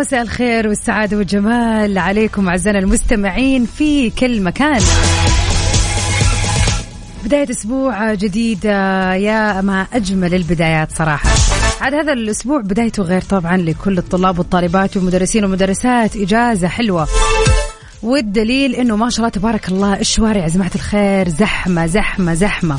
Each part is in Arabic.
مساء الخير والسعادة والجمال عليكم أعزائنا المستمعين في كل مكان. بداية أسبوع جديد يا ما أجمل البدايات صراحة. عاد هذا الأسبوع بدايته غير طبعا لكل الطلاب والطالبات والمدرسين والمدرسات. إجازة حلوة. والدليل إنه ما شاء الله تبارك الله الشوارع يا جماعة الخير زحمة زحمة زحمة.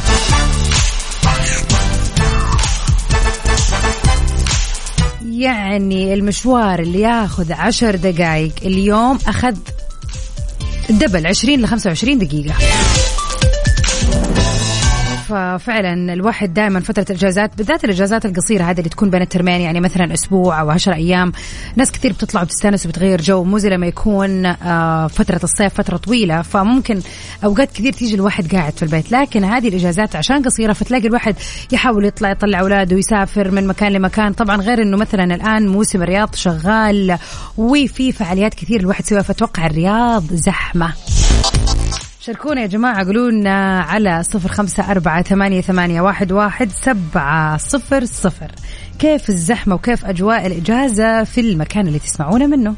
يعني المشوار اللي ياخذ عشر دقائق اليوم أخذ دبل 20 ل 25 دقيقة. ففعلا الواحد دائما فترة الإجازات بالذات الإجازات القصيرة هذه اللي تكون بين الترمين يعني مثلا أسبوع أو 10 أيام ناس كثير بتطلع وتستأنس وبتغير جو مو زي لما يكون آه، فترة الصيف فترة طويلة فممكن أوقات كثير تيجي الواحد قاعد في البيت. لكن هذه الإجازات عشان قصيرة فتلاقي الواحد يحاول يطلع يطلع أولاده ويسافر من مكان لمكان. طبعا غير إنه مثلا الآن موسم الرياض شغال وفي فعاليات كثير الواحد يسويها فتوقع الرياض زحمة. شاركونا يا جماعة قولوا لنا على صفر خمسة أربعة ثمانية, ثمانية واحد, واحد سبعة صفر صفر. كيف الزحمة وكيف أجواء الإجازة في المكان اللي تسمعونا منه؟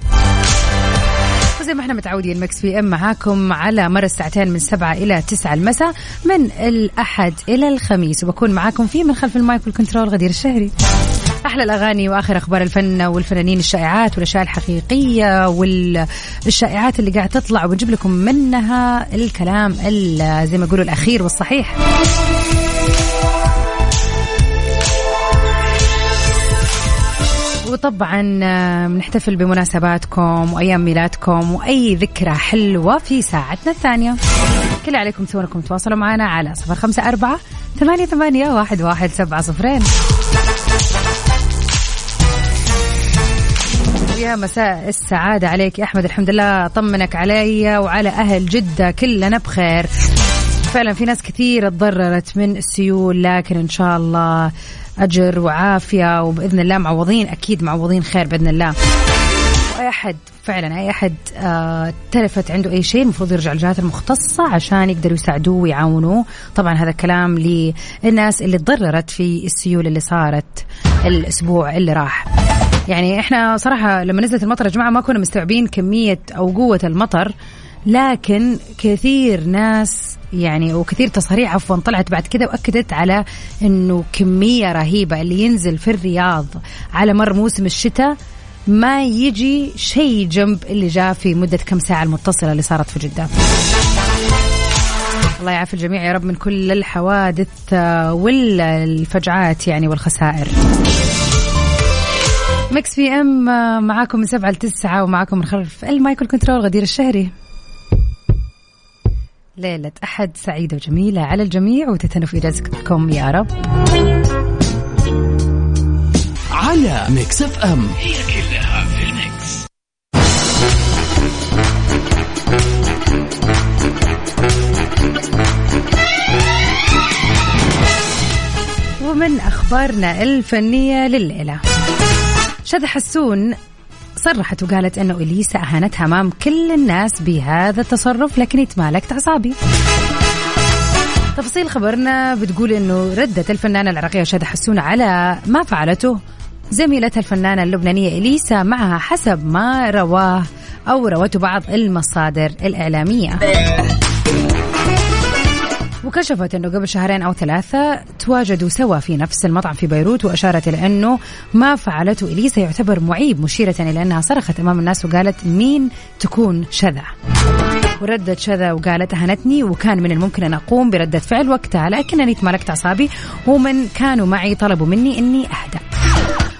وزي ما إحنا متعودين مكس في إم معاكم على مر الساعتين من سبعة إلى تسعة المساء من الأحد إلى الخميس. وبكون معاكم فيه من خلف المايك والكنترول غدير الشهري. أحلى الأغاني وآخر أخبار الفن والفنانين الشائعات والأشياء الحقيقية والشائعات اللي قاعد تطلع. وبنجيب لكم منها الكلام زي ما يقولوا الأخير والصحيح. وطبعا آه، بنحتفل بمناسباتكم وأيام ميلادكم وأي ذكرى حلوة في ساعتنا الثانية. كل عليكم تسوونكم تواصلوا معنا على صفر خمسة أربعة ثمانية ثمانية واحد واحد سبعة صفرين. يا مساء السعادة عليك يا أحمد. الحمد لله طمنك علي وعلى أهل جدة كلنا بخير. فعلا في ناس كثير تضررت من السيول لكن إن شاء الله أجر وعافية وبإذن الله معوضين أكيد معوضين خير بإذن الله. وأي أحد فعلا أي أحد آه تلفت عنده أي شيء المفروض يرجع للجهات المختصة عشان يقدروا يساعدوه ويعاونوه. طبعا هذا كلام للناس اللي تضررت في السيول اللي صارت الأسبوع اللي راح. يعني إحنا صراحة لما نزلت المطر يا جماعة ما كنا مستوعبين كمية أو قوة المطر لكن كثير ناس يعني وكثير تصاريح عفوا طلعت بعد كذا وأكدت على إنه كمية رهيبة اللي ينزل في الرياض على مر موسم الشتاء ما يجي شيء جنب اللي جاء في مدة كم ساعة المتصلة اللي صارت في جدة. الله يعافي الجميع يا رب من كل الحوادث والفجعات يعني والخسائر. Mix FM آه، معاكم من سبعة لتسعة ومعاكم من خلف ال mic وال control غدير الشهري. ليلة أحد سعيدة وجميلة على الجميع وتتنوا في رزقكم يا رب. على Mix FM. هي كلها في ال mix. ومن أخبارنا الفنية لليلة. شذى حسون صرحت وقالت إنه إليسا اهانتها امام كل الناس بهذا التصرف لكني تمالكت اعصابي تفاصيل خبرنا بتقول إنه ردت الفنانة العراقية شذى حسون على ما فعلته. زميلتها الفنانة اللبنانية إليسا معها حسب ما رواه أو روته بعض المصادر الإعلامية. وكشفت أنه قبل شهرين أو ثلاثة تواجدوا سوا في نفس المطعم في بيروت وأشارت إلى أنه ما فعلته إليسا. يعتبر معيب مشيرة إلى أنها صرخت أمام الناس وقالت مين تكون شذا. وردت شذا وقالت أهنتني وكان من الممكن أن أقوم بردة فعل وقتها لكنني تمالكت أعصابي ومن كانوا معي طلبوا مني إني اهدى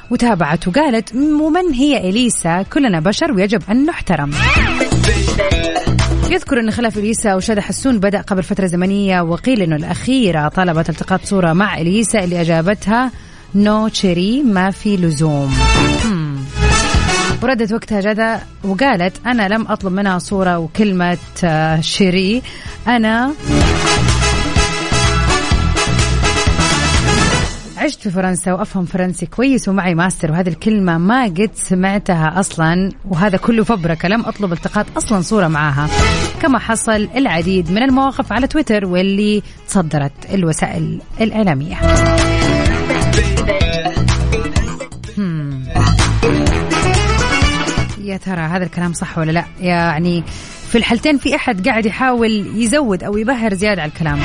وتابعت وقالت ومن هي إليسا؟ كلنا بشر ويجب أن نحترم. يذكر أن خلاف إليسا وشذى حسون بدأ قبل فترة زمنية وقيل أنه الأخيرة طلبت التقاط صورة مع إليسا اللي أجابتها no chérie ما في لزوم. وردت وقتها شذى وقالت أنا لم أطلب منها صورة وكلمة آه، chérie أنا عشت في فرنسا وأفهم فرنسي كويس ومعي ماستر وهذه الكلمة ما قد سمعتها أصلا وهذا كله فبركه لم أطلب التقاط أصلا صورة معاها. كما حصل العديد من المواقف على تويتر واللي تصدرت الوسائل الإعلامية. يا ترى هذا الكلام صح ولا لا؟ يعني في الحالتين في أحد قاعد يحاول يزود أو يبهر زيادة على الكلام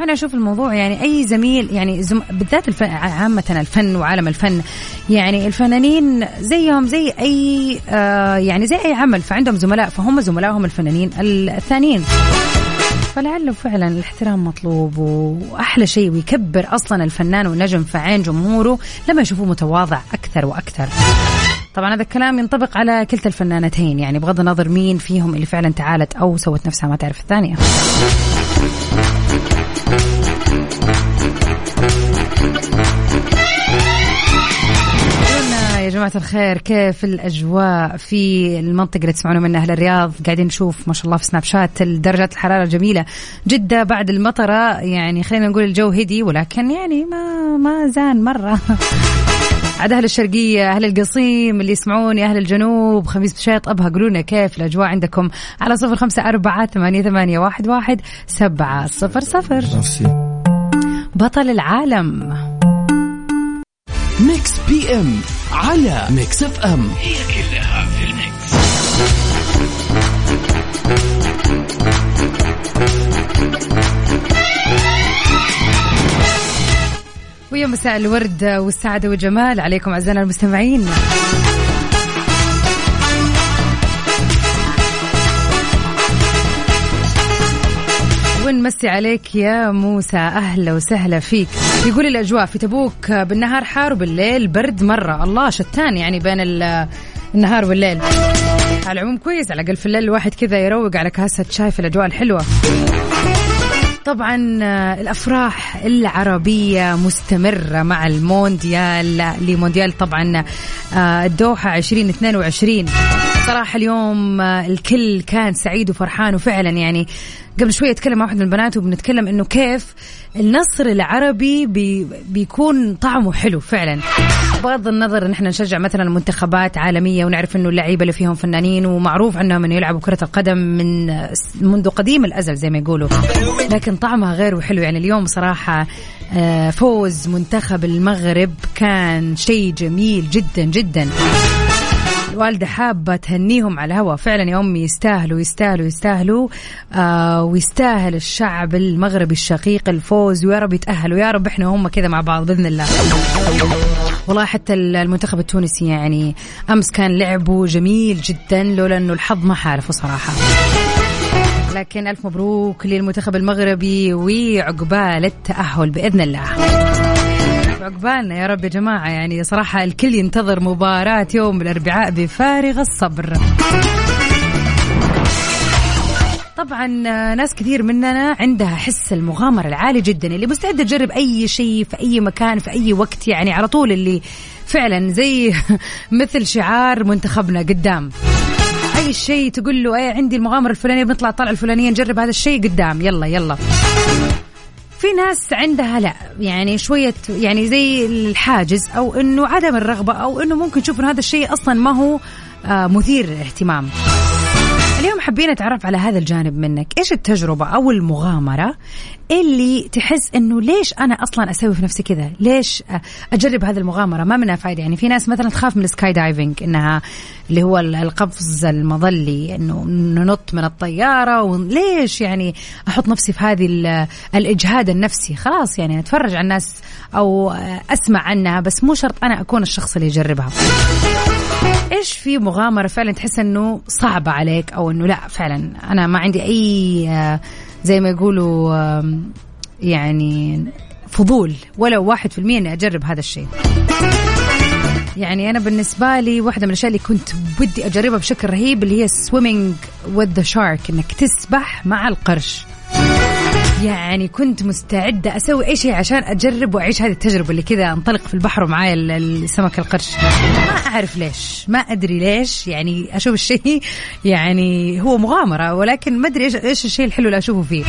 أنا أشوف الموضوع يعني أي زميل يعني زم... بالذات الفن عامة الفن وعالم الفن يعني الفنانين زيهم زي أي آه يعني زي أي عمل فعندهم زملاء فهم زملائهم الفنانين الثانيين فلعله فعلا الاحترام مطلوب وأحلى شيء ويكبر أصلا الفنان والنجم في عين جمهوره لما يشوفوه متواضع أكثر وأكثر. طبعا هذا الكلام ينطبق على كلتا الفنانتين يعني بغض النظر مين فيهم اللي فعلا تعالت أو سوت نفسها ما تعرف الثانية. يا جماعة الخير كيف الأجواء في المنطقة اللي تسمعون منها أهل الرياض قاعدين نشوف ما شاء الله في سناب شات درجات الحرارة الجميلة جدة بعد المطرة يعني خلينا نقول الجو هدي ولكن يعني ما ما زان مرة عاد أهل الشرقية أهل القصيم اللي يسمعوني أهل الجنوب خميس مشيط أبها قولوا كيف الأجواء عندكم؟ على صفر خمسة أربعة ثمانية, ثمانية واحد, واحد سبعة صفر صفر. بطل العالم. Mix FM على Mix FM. هي كلها في ال mix. ويا مساء الورد والسعادة والجمال عليكم أعزائنا المستمعين. ونمسي عليك يا موسى أهلا وسهلا فيك. يقول الأجواء في تبوك بالنهار حار وبالليل برد مرة. الله شتان يعني بين النهار والليل. على العموم كويس على الاقل في الليل الواحد كذا يروق على كاسة شاي في الأجواء الحلوة. طبعا الأفراح العربية مستمرة مع المونديال لمونديال طبعا آه، الدوحة 2022 صراحة اليوم آه، الكل كان سعيد وفرحان وفعلا يعني. قبل شوي أتكلم مع واحد من البنات وبنتكلم إنه كيف النصر العربي بي بيكون طعمه حلو فعلا. بغض النظر إن إحنا نشجع مثلا منتخبات عالمية ونعرف إنه اللعيبة اللي فيهم فنانين ومعروف عنهم إنه يلعبوا كرة القدم من منذ قديم الأزل زي ما يقولوا. لكن طعمها غير وحلو يعني. اليوم بصراحه آه، فوز منتخب المغرب كان شيء جميل جدا جدا. الوالدة حابة تهنيهم على الهواء فعلا يا أمي يستاهلوا يستاهلوا يستاهلوا. آه ويستاهل الشعب المغربي الشقيق الفوز. ويا رب يتأهلوا. يا رب إحنا وهم كذا مع بعض بإذن الله. والله حتى المنتخب التونسي يعني أمس كان لعبه جميل جدا لولا أنه الحظ ما حالفه صراحة. لكن ألف مبروك للمنتخب المغربي وعقبال التأهل بإذن الله. عقبالنا يا رب يا جماعة يعني صراحة الكل ينتظر مباراة يوم الأربعاء بفارغ الصبر. طبعا ناس كثير مننا عندها حس المغامرة العالي جدا اللي مستعدة تجرب أي شيء في أي مكان في أي وقت يعني على طول اللي فعلا زي مثل شعار منتخبنا قدام. أي شيء تقول له أي عندي المغامرة الفلانية بنطلع الطلعة الفلانية نجرب هذا الشيء قدام. يلا يلا. في ناس عندها لا يعني شوية يعني زي الحاجز أو إنه عدم الرغبة أو إنه ممكن تشوف إنه هذا الشيء أصلا ما هو مثير للاهتمام اليوم حابين نتعرف على هذا الجانب منك. إيش التجربة أو المغامرة اللي تحس إنه ليش أنا أصلا أسوي في نفسي كذا؟ ليش أجرب هذه المغامرة؟ ما منها فايدة. يعني في ناس مثلا تخاف من ال skydiving إنها اللي هو القفز المظلي إنه ننط من الطيارة. وليش يعني أحط نفسي في هذه الإجهاد النفسي؟ خلاص يعني أتفرج على الناس أو أسمع عنها بس مو شرط أنا أكون الشخص اللي يجربها. إيش في مغامرة فعلا تحس إنه صعبة عليك أو إنه لا فعلا أنا ما عندي أي آه، زي ما يقولوا يعني فضول ولو واحد في المية إني أجرب هذا الشيء. يعني أنا بالنسبة لي واحدة من الأشياء اللي كنت بدي أجربها بشكل رهيب اللي هي swimming with the shark إنك تسبح مع القرش. يعني كنت مستعدة أسوي أي شيء عشان أجرب وأعيش هذه التجربة اللي كذا أنطلق في البحر ومعايا السمك القرش. ما أعرف ليش ما أدري ليش يعني أشوف الشيء يعني هو مغامرة ولكن ما أدري إيش الشيء الحلو اللي أشوفه فيه.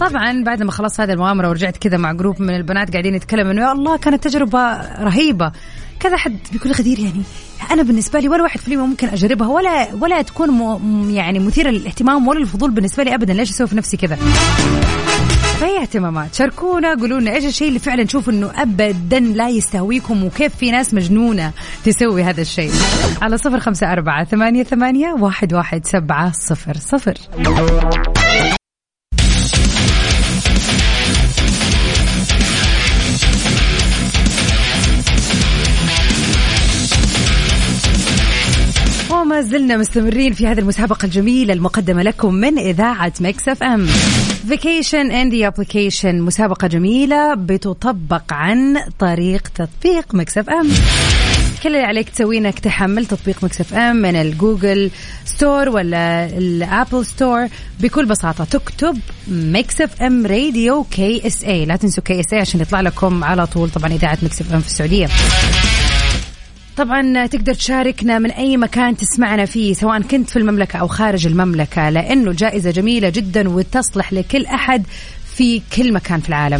طبعا بعد ما خلصت هذه المغامرة ورجعت كذا مع جروب من البنات قاعدين يتكلموا إنه يا الله كانت تجربة رهيبة. كذا حد بيقول غدير يعني أنا بالنسبة لي ولا واحد في ممكن أجربها ولا ولا تكون يعني مثيرة للاهتمام ولا الفضول بالنسبة لي ابدا. ليش أسوي في نفسي كذا؟ فهي اهتمامات. شاركونا قولوا لنا إيش الشيء اللي فعلا تشوفوا إنه ابدا لا يستهويكم وكيف في ناس مجنونة تسوي هذا الشيء. على صفر خمسة أربعة ثمانية ثمانية واحد واحد سبعة صفر صفر. زلنا مستمرين في هذه المسابقة الجميلة المقدمة لكم من إذاعة ميكس اف ام. vacation in the application مسابقة جميلة بتطبق عن طريق تطبيق ميكس اف ام. كل اللي عليك تسويه انك تحمل تطبيق مكس اف ام من ال Google Store ولا ال Apple Store. بكل بساطة تكتب مكس اف ام راديو KSA لا تنسوا KSA عشان يطلع لكم على طول طبعا إذاعة مكس اف ام في السعودية. طبعا تقدر تشاركنا من أي مكان تسمعنا فيه سواء كنت في المملكة أو خارج المملكة لأنه جائزة جميلة جدا وتصلح لكل أحد في كل مكان في العالم.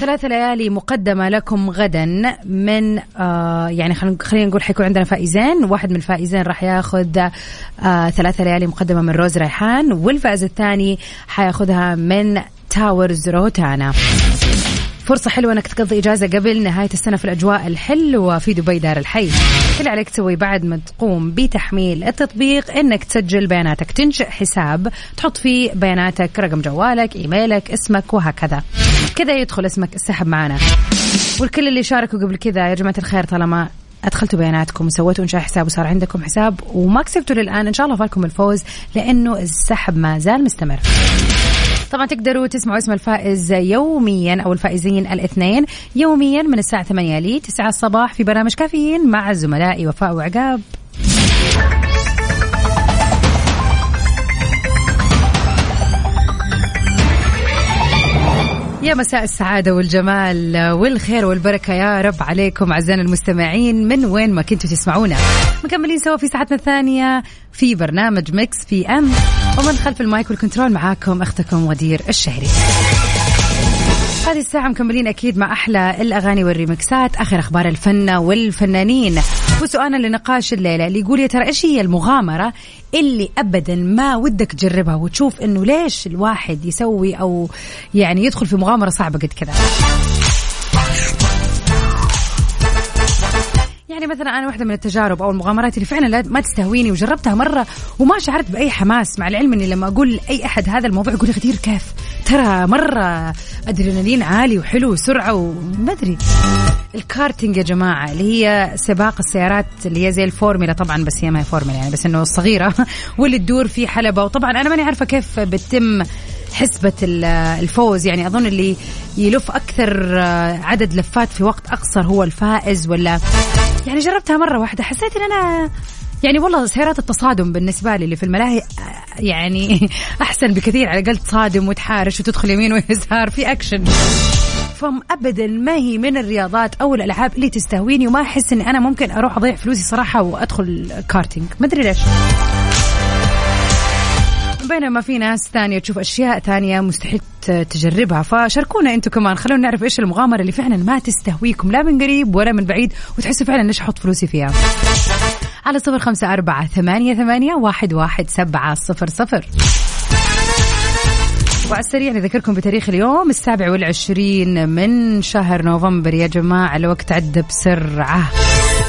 ثلاث ليالي مقدمة لكم غدا من آه يعني خلينا نقول حيكون عندنا فائزين واحد من الفائزين راح ياخذ آه ثلاث ليالي مقدمة من روز ريحان والفائز الثاني حياخذها من تاورز روتانا. فرصة حلوة إنك تقضي إجازة قبل نهاية السنة في الأجواء الحلوة في دبي دار الحي. كل عليك تسوي بعد ما تقوم بتحميل التطبيق إنك تسجل بياناتك، تنشئ حساب تحط فيه بياناتك رقم جوالك، إيميلك، اسمك وهكذا. كذا يدخل اسمك السحب معنا. والكل اللي شاركوا قبل كذا يا جماعة الخير طالما أدخلتوا بياناتكم وسويتوا إنشاء حساب وصار عندكم حساب وما كسبتوا للآن إن شاء الله فالكم الفوز لأنه السحب ما زال مستمر. طبعا تقدروا تسمعوا اسم الفائز يوميا أو الفائزين الاثنين يوميا من الساعة 8 ل 9 الصباح في برنامج كافيين مع زملائي وفاء وعقاب. يا مساء السعادة والجمال والخير والبركة يا رب عليكم أعزائنا المستمعين. من وين ما كنتوا تسمعونا. مكملين سوا في ساعتنا الثانية في برنامج ميكس اف أم. ومن خلف المايك والكنترول معاكم أختكم غدير الشهري. هذه الساعة مكملين أكيد مع أحلى الأغاني والريمكسات آخر أخبار الفن والفنانين. وسؤالنا لنقاش الليلة اللي يقول يا ترى إيش هي المغامرة اللي أبدا ما ودك تجربها؟ وتشوف إنه ليش الواحد يسوي أو يعني يدخل في مغامرة صعبة قد كذا يعني مثلا أنا واحدة من التجارب أو المغامرات اللي فعلا ما تستهويني وجربتها مرة وما شعرت بأي حماس مع العلم إني لما أقول لأي أحد هذا الموضوع يقول غدير كيف؟ ترى مرة أدرينالين عالي وحلو وسرعة وما أدري. الكارتينج يا جماعة اللي هي سباق السيارات اللي هي زي الفورمولا طبعا بس هي ما هي فورمولا يعني بس إنه الصغيره واللي تدور في حلبة. وطبعا أنا ماني عارفة كيف بتم حسبة الفوز يعني أظن اللي يلف أكثر عدد لفات في وقت أقصر هو الفائز ولا؟ يعني جربتها مرة واحدة حسيت إن أنا يعني والله سيارات التصادم بالنسبة لي اللي في الملاهي يعني أحسن بكثير على الأقل تصادم وتحارش وتدخل يمين ويسار في أكشن. فم ابدا ما هي من الرياضات أو الألعاب اللي تستهويني وما أحس إني أنا ممكن أروح أضيع فلوسي صراحة وأدخل كارتينج. ما أدري ليش. بينما في ناس ثانية تشوف أشياء ثانية مستحيل تجربها. فشاركونا أنتم كمان. خلونا نعرف إيش المغامرة اللي فعلا ما تستهويكم. لا من قريب ولا من بعيد وتحسوا فعلا ليش أحط فلوسي فيها. على صفر خمسة أربعة ثمانية ثمانية واحد واحد سبعة صفر صفر. وعلى السريع نذكركم بتاريخ اليوم السابع والعشرين من شهر نوفمبر. يا جماعة الوقت عدى بسرعة.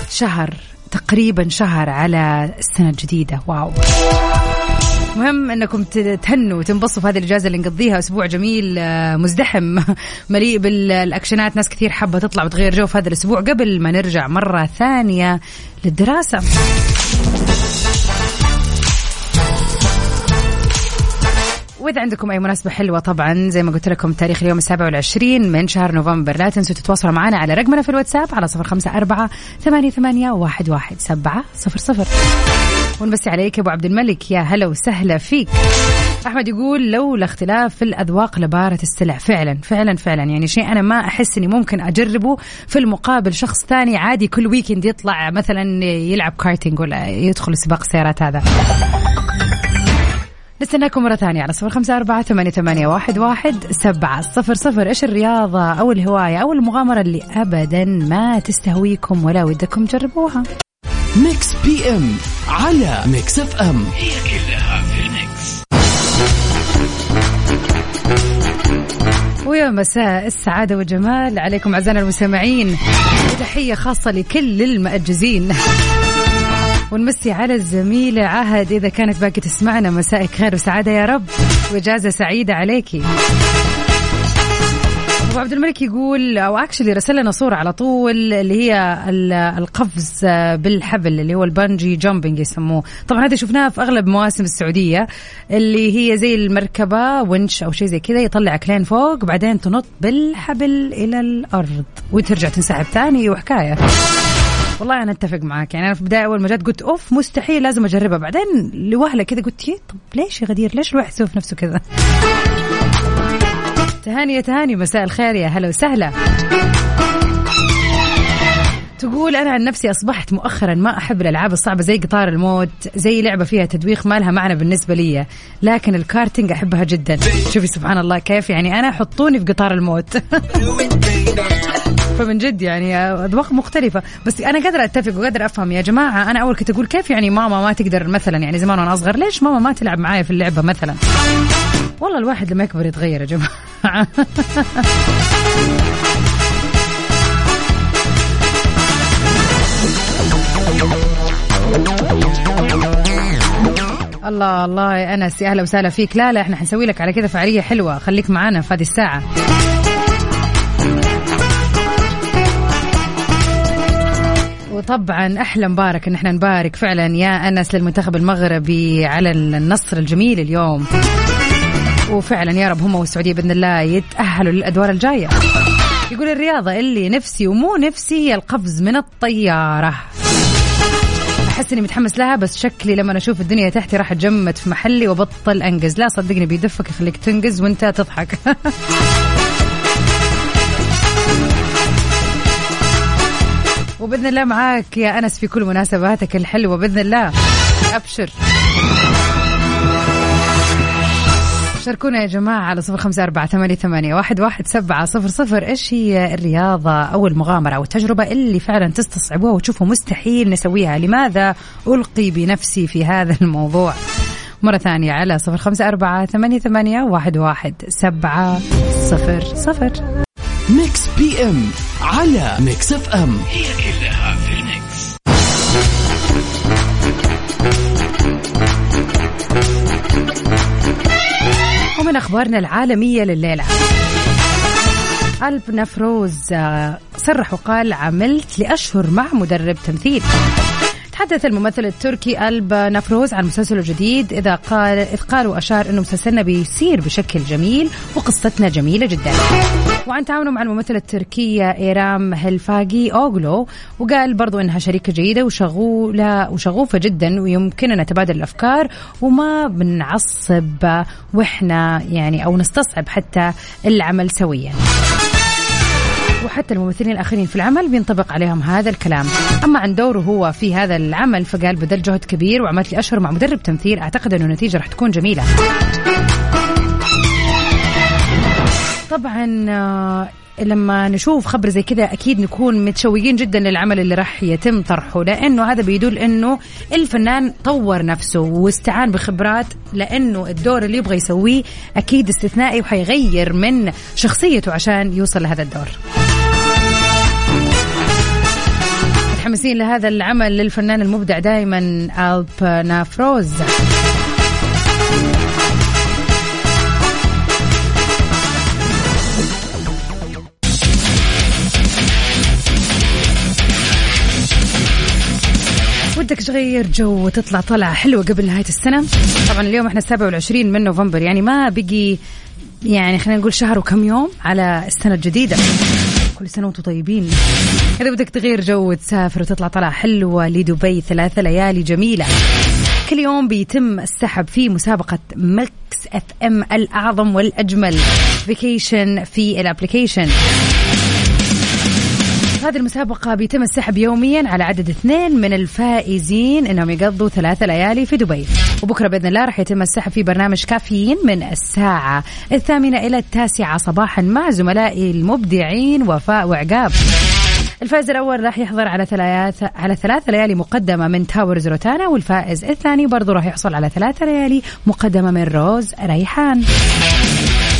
شهر تقريبا شهر على السنة الجديدة. واو. مهم انكم تهنوا وتنبسطوا في هذه الإجازة اللي نقضيها. أسبوع جميل آه، مزدحم مليء بالأكشنات ناس كثير حابة تطلع وتغير جو في هذا الأسبوع. قبل ما نرجع مرة ثانية للدراسة. وإذا عندكم أي مناسبة حلوة طبعا زي ما قلت لكم تاريخ اليوم السابع والعشرين من شهر نوفمبر. لا تنسوا تتواصلوا معنا على رقمنا في الواتساب على صفر خمسة أربعة ثمانية, ثمانية واحد, واحد سبعة صفر صفر. ونمسي عليك أبو عبد الملك. يا هلا وسهلا فيك. أحمد يقول لولا اختلاف في الأذواق لبارت السلع. فعلا فعلا فعلا. يعني شيء أنا ما أحس إني ممكن أجربه في المقابل شخص ثاني عادي كل weekend يطلع مثلا يلعب كارتينج ولا يدخل سباق السيارات هذا. نستناكم مرة ثانية على صفر خمسة أربعة ثمانية, ثمانية واحد, واحد سبعة صفر صفر. إيش الرياضة أو الهواية أو المغامرة اللي أبدا ما تستهويكم ولا ودكم تجربوها ميكس اف ام على ميكس اف ام هي كلها في ال mix. ويا مساء السعادة والجمال عليكم أعزائنا المستمعين. وتحية خاصة لكل المأجزين. ونمسي على الزميلة عهد إذا كانت باقي تسمعنا. مسائك خير وسعادة يا رب. وإجازة سعيدة عليكي. أبو عبد الملك يقول أو actually رسل لنا صورة على طول اللي هي القفز بالحبل اللي هو ال bungee jumping يسموه. طبعا هذا شفناه في أغلب مواسم السعودية اللي هي زي المركبة ونش أو شيء زي كذا يطلعك لين فوق بعدين تنط بالحبل إلى الأرض وترجع تنسحب ثاني وحكاية. والله أنا أتفق معك يعني أنا في البداية أول ما جت قلت أوف مستحيل لازم أجربها. بعدين لوهلة كذا قلت طب ليش يا غدير ليش الواحد يسوي في نفسه كذا؟ تهاني يا تهاني مساء الخير يا هلا وسهلا. تقول أنا عن نفسي أصبحت مؤخرا ما أحب الألعاب الصعبة زي قطار الموت زي لعبة فيها تدويخ ما لها معنى بالنسبة لي. لكن الكارتينج أحبها جدا. شوفي سبحان الله كيف يعني أنا حطوني في قطار الموت. فمن جد يعني اذواق مختلفة. بس أنا قادرة أتفق وقادرة أفهم يا جماعة. أنا أول كنت أقول كيف يعني ماما ما تقدر مثلا يعني زمان وأنا أصغر ليش ماما ما تلعب معايا في اللعبة مثلا؟ والله الواحد لما يكبر يتغير يا جماعة. الله الله يا أنس يا أهلا وسهلا فيك. لا لا إحنا حنسوي لك على كذا فعالية حلوة. خليك معنا في هذه الساعة. وطبعا أحلى مبارك إن إحنا نبارك فعلا يا أنس للمنتخب المغربي على النصر الجميل اليوم. وفعلا يا رب هم والسعودية بإذن الله يتأهلوا للأدوار الجاية. يقول الرياضة اللي نفسي ومو نفسي هي القفز من الطيارة. أحس إني متحمس لها بس شكلي لما أشوف الدنيا تحتي راح أتجمد في محلي وبطل انقز لا صدقني بيدفك يخليك تنقز وأنت تضحك. وباذن الله معاك يا انس في كل مناسباتك الحلوة. باذن الله أبشر. شاركونا يا جماعة على صفر خمسة أربعة ثمانية, ثمانية واحد, واحد سبعة صفر صفر. إيش هي الرياضة أو المغامرة أو التجربة اللي فعلا تستصعبوها وتشوفوا مستحيل نسويها؟ لماذا ألقي بنفسي في هذا الموضوع؟ مرة ثانية على صفر خمسة أربعة ثمانية, ثمانية واحد, واحد سبعة صفر صفر. ميكس بي ام على ميكس اف ام هي كلها في الميكس. ومن أخبارنا العالمية لليلة. ألب نفروز آه، صرح وقال عملت لأشهر مع مدرب تمثيل. تحدث الممثل التركي ألب نفروز عن مسلسله الجديد إذا قال إذ قال وأشار أنه مسلسلنا بيسير بشكل جميل وقصتنا جميلة جدا. وعن تعاونه مع الممثلة التركية إيرام هلفاجي أوغلو وقال برضو أنها شريكة جيدة وشغولة وشغوفة جدا ويمكننا تبادل الأفكار وما بنعصب وإحنا يعني أو نستصعب حتى العمل سويا. وحتى الممثلين الآخرين في العمل بينطبق عليهم هذا الكلام. أما عن دوره هو في هذا العمل فقال بذل جهد كبير وعملت لي أشهر مع مدرب تمثيل. أعتقد أنه النتيجة راح تكون جميلة. طبعا آه، لما نشوف خبر زي كذا أكيد نكون متشوقين جدا للعمل اللي راح يتم طرحه لأنه هذا بيدل إنه الفنان طور نفسه واستعان بخبرات لأنه الدور اللي يبغى يسويه أكيد استثنائي وحيغير من شخصيته عشان يوصل لهذا الدور. متحمسين لهذا العمل للفنان المبدع دائما ألب نافروز. ودك تغير جو وتطلع طلعة حلوة قبل نهاية السنة. طبعا اليوم إحنا 27 من نوفمبر يعني ما بقي يعني خلينا نقول شهر وكم يوم على السنة الجديدة. كل سنة وأنتم طيبين. إذا بدك تغير جو وتسافر وتطلع طلعة حلوة لدبي ثلاثة ليالي جميلة. كل يوم بيتم السحب في مسابقة مكس إف إم الأعظم والأجمل. vacation في ال application هذه المسابقة بيتم السحب يوميا على عدد اثنين من الفائزين إنهم يقضوا ثلاثة ليالي في دبي. وبكرة بإذن الله راح يتم السحب في برنامج كافيين من الساعة الثامنة إلى التاسعة صباحا مع زملائي المبدعين وفاء وعقاب. الفائز الأول راح يحضر على ثلاث على ثلاث ليالي مقدمة من تاورز روتانا والفائز الثاني برضه راح يحصل على ثلاث ليالي مقدمة من روز ريحان.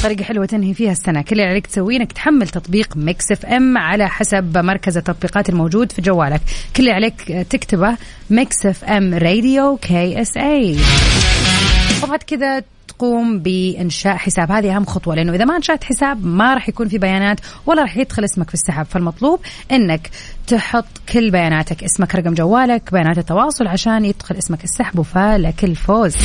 طريقة حلوة تنهي فيها السنة. كل اللي عليك تسويه إنك تحمل تطبيق ميكس إف إم على حسب مركز التطبيقات الموجود في جوالك. كل اللي عليك تكتبه ميكس إف إم راديو KSA وبعد كذا تقوم بإنشاء حساب. هذه أهم خطوة لأنه إذا ما أنشأت حساب ما راح يكون في بيانات ولا راح يدخل اسمك في السحب. فالمطلوب أنك تحط كل بياناتك اسمك رقم جوالك بيانات التواصل عشان يدخل اسمك السحب. وفالك الفوز.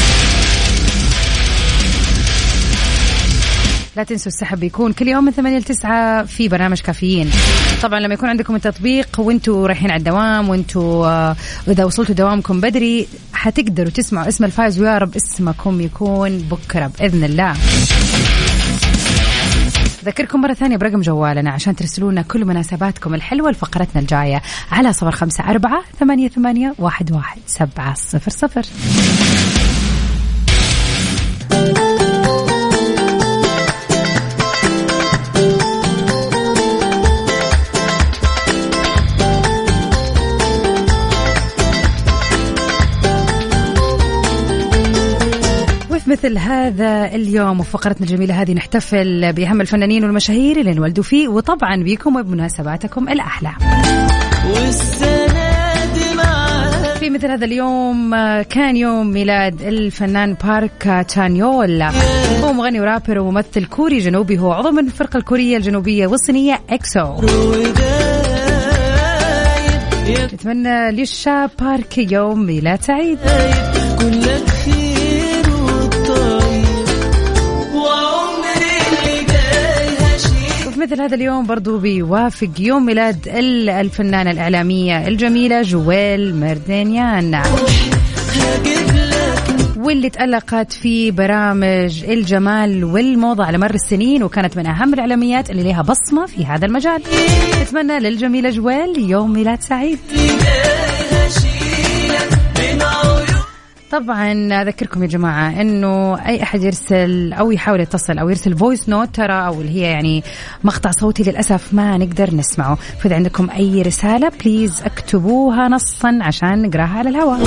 لا تنسوا السحب بيكون كل يوم من 8 ل 9 في برنامج كافيين. طبعا لما يكون عندكم التطبيق وانتوا رايحين على الدوام وانتوا آه، إذا وصلتوا دوامكم بدري حتقدروا تسمعوا اسم الفايز ويا رب اسمكم يكون بكرة بإذن الله. ذكركم مرة ثانية برقم جوالنا عشان ترسلوا لنا كل مناسباتكم الحلوة لفقرتنا الجاية على صفر خمسة أربعة ثمانية, ثمانية واحد, واحد سبعة صفر صفر. مثل هذا اليوم وفقرتنا الجميلة هذه نحتفل بأهم الفنانين والمشاهير اللي انولدوا فيه وطبعا بيكم وبمناسباتكم الأحلى. في مثل هذا اليوم كان يوم ميلاد الفنان بارك تشانيول هو مغني ورابر وممثل كوري جنوبي. هو عضو من الفرقة الكورية الجنوبية والصينية إكسو. نتمنى للشاب بارك يوم ميلاد سعيد. مثل هذا اليوم برضو بيوافق يوم ميلاد الفنانة الإعلامية الجميلة جويل مردينيان واللي تألقت في برامج الجمال والموضة على مر السنين وكانت من أهم الإعلاميات اللي لها بصمة في هذا المجال. نتمنى للجميلة جويل يوم ميلاد سعيد. طبعا أذكركم يا جماعة إنه أي أحد يرسل أو يحاول يتصل أو يرسل voice note ترى أو اللي هي يعني مقطع صوتي للأسف ما نقدر نسمعه. فإذا عندكم أي رسالة بليز اكتبوها نصا عشان نقراها على الهواء.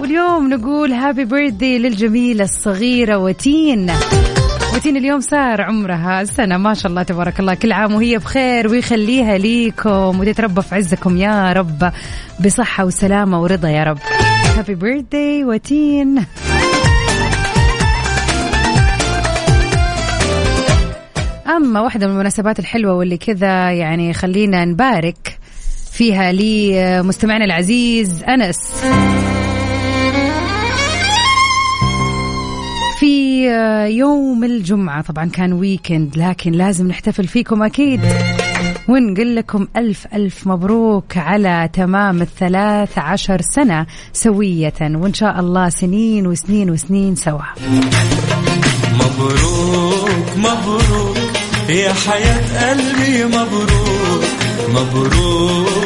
واليوم نقول هابي بيرثدي للجميلة الصغيرة وتين. وتين اليوم صار عمرها سنة ما شاء الله تبارك الله. كل عام وهي بخير ويخليها ليكم وتتربى في عزكم. يا رب بصحة وسلامة ورضا يا رب. هابي بيرثدي وتين. أما واحدة من المناسبات الحلوة واللي كذا يعني خلينا نبارك فيها لمستمعنا العزيز أنس. في يوم الجمعة. طبعا كان ويكند لكن لازم نحتفل فيكم أكيد. ونقول لكم ألف ألف مبروك على تمام الثلاث عشر سنة سوية. وإن شاء الله سنين وسنين وسنين سوا. مبروك مبروك يا حياة قلبي مبروك. مبروك.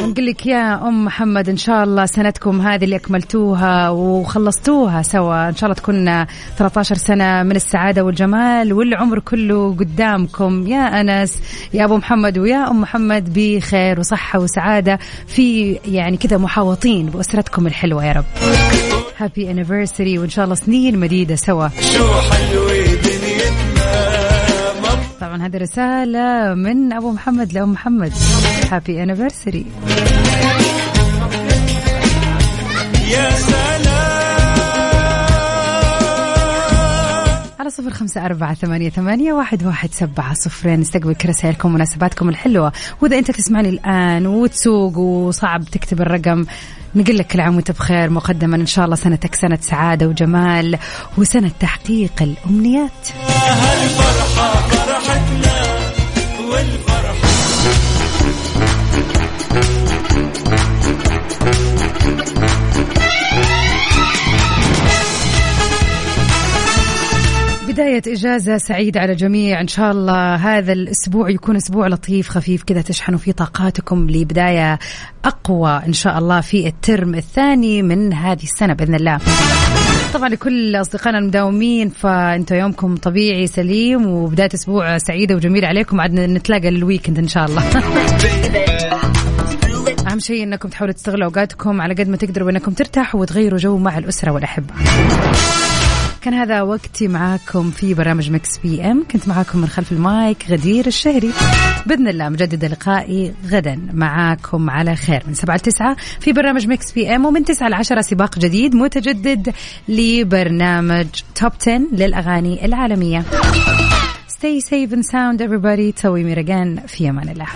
نقول لك يا أم محمد إن شاء الله سنتكم هذه اللي أكملتوها وخلصتوها سوا. إن شاء الله تكون 13 سنة من السعادة والجمال والعمر كله قدامكم. يا أنس يا أبو محمد ويا أم محمد بخير وصحة وسعادة في يعني كذا محاوطين بأسرتكم الحلوة يا رب. happy anniversary وإن شاء الله سنين مديدة سوا. شو حلوة طبعا هذه رسالة من أبو محمد. لأم محمد happy anniversary يا على صفر خمسة أربعة ثمانية, ثمانية واحد, واحد سبعة صفرين. نستقبل رسائلكم ومناسباتكم الحلوة. وإذا أنت تسمعني الآن وتسوق وصعب تكتب الرقم نقول لك كل عام وأنت بخير. مقدما إن شاء الله سنتك سنة سعادة وجمال وسنة تحقيق الأمنيات. بداية إجازة سعيدة على الجميع إن شاء الله هذا الأسبوع يكون أسبوع لطيف خفيف كذا تشحنوا فيه طاقاتكم لبداية أقوى إن شاء الله في الترم الثاني من هذه السنة بإذن الله. طبعا لكل أصدقائنا المداومين فأنتوا يومكم طبيعي سليم وبداية أسبوع سعيدة وجميلة عليكم. عاد نتلاقى ال weekend إن شاء الله. أهم شيء إنكم تحاولوا تستغلوا أوقاتكم على قد ما تقدروا انكم ترتاحوا وتغيروا جو مع الأسرة والأحبة. كان هذا وقتي معاكم في برنامج مكس إف إم. كنت معاكم من خلف المايك غدير الشهري. بإذن الله مجدد لقائي غدا معاكم على خير. من 7 ل 9 في برنامج مكس إف إم ومن 9 ل 10 سباق جديد متجدد لبرنامج توب 10 للأغاني العالمية. Stay safe and sound everybody. توي ميرجان في أمان الله.